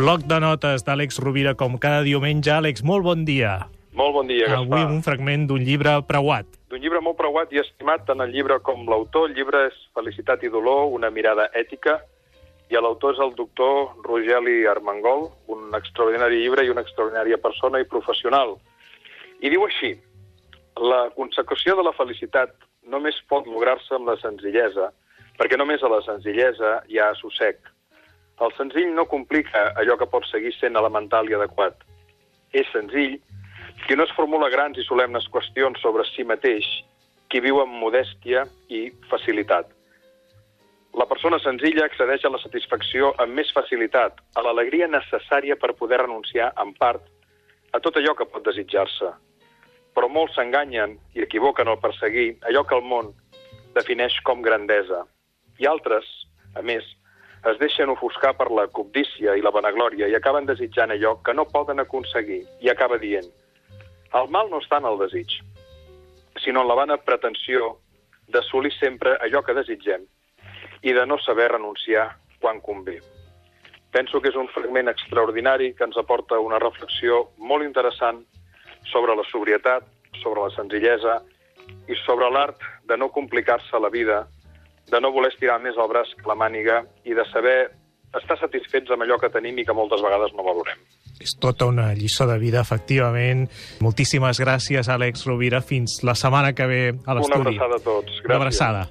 Bloc de notes d'Àlex Rovira, com cada diumenge. Àlex, molt bon dia. Molt bon dia, Gaspar. Avui un fragment d'un llibre preuat. D'un llibre molt preuat i estimat tant el llibre com l'autor. El llibre és Felicitat i dolor, una mirada ètica, i l'autor és el doctor Rogeli Armengol, un extraordinari llibre i una extraordinària persona i professional. I diu així, la consecució de la felicitat només pot lograr-se amb la senzillesa, perquè només a la senzillesa hi ha assossec. El senzill no complica allò que pot seguir sent elemental i adequat. És senzill qui no es formula grans i solemnes qüestions sobre si mateix, qui viu amb modèstia i facilitat. La persona senzilla accedeix a la satisfacció amb més facilitat, a l'alegria necessària per poder renunciar, en part, a tot allò que pot desitjar-se. Però molts s'enganyen i equivoquen al perseguir allò que el món defineix com grandesa. I altres, a més, es deixen ofuscar per la cobdícia i la vanaglòria i acaben desitjant allò que no poden aconseguir i acaba dient el mal no està en el desig, sinó en la vana pretensió d'assolir sempre allò que desitgem i de no saber renunciar quan convé. Penso que és un fragment extraordinari que ens aporta una reflexió molt interessant sobre la sobrietat, sobre la senzillesa i sobre l'art de no complicar-se la vida de no voler estirar més el braç que la màniga i de saber estar satisfets amb allò que tenim i que moltes vegades no valorem. És tota una lliçó de vida, efectivament. Moltíssimes gràcies, Àlex Rovira. Fins la setmana que ve a l'estudi. Una abraçada a tots. Gràcies. Una abraçada.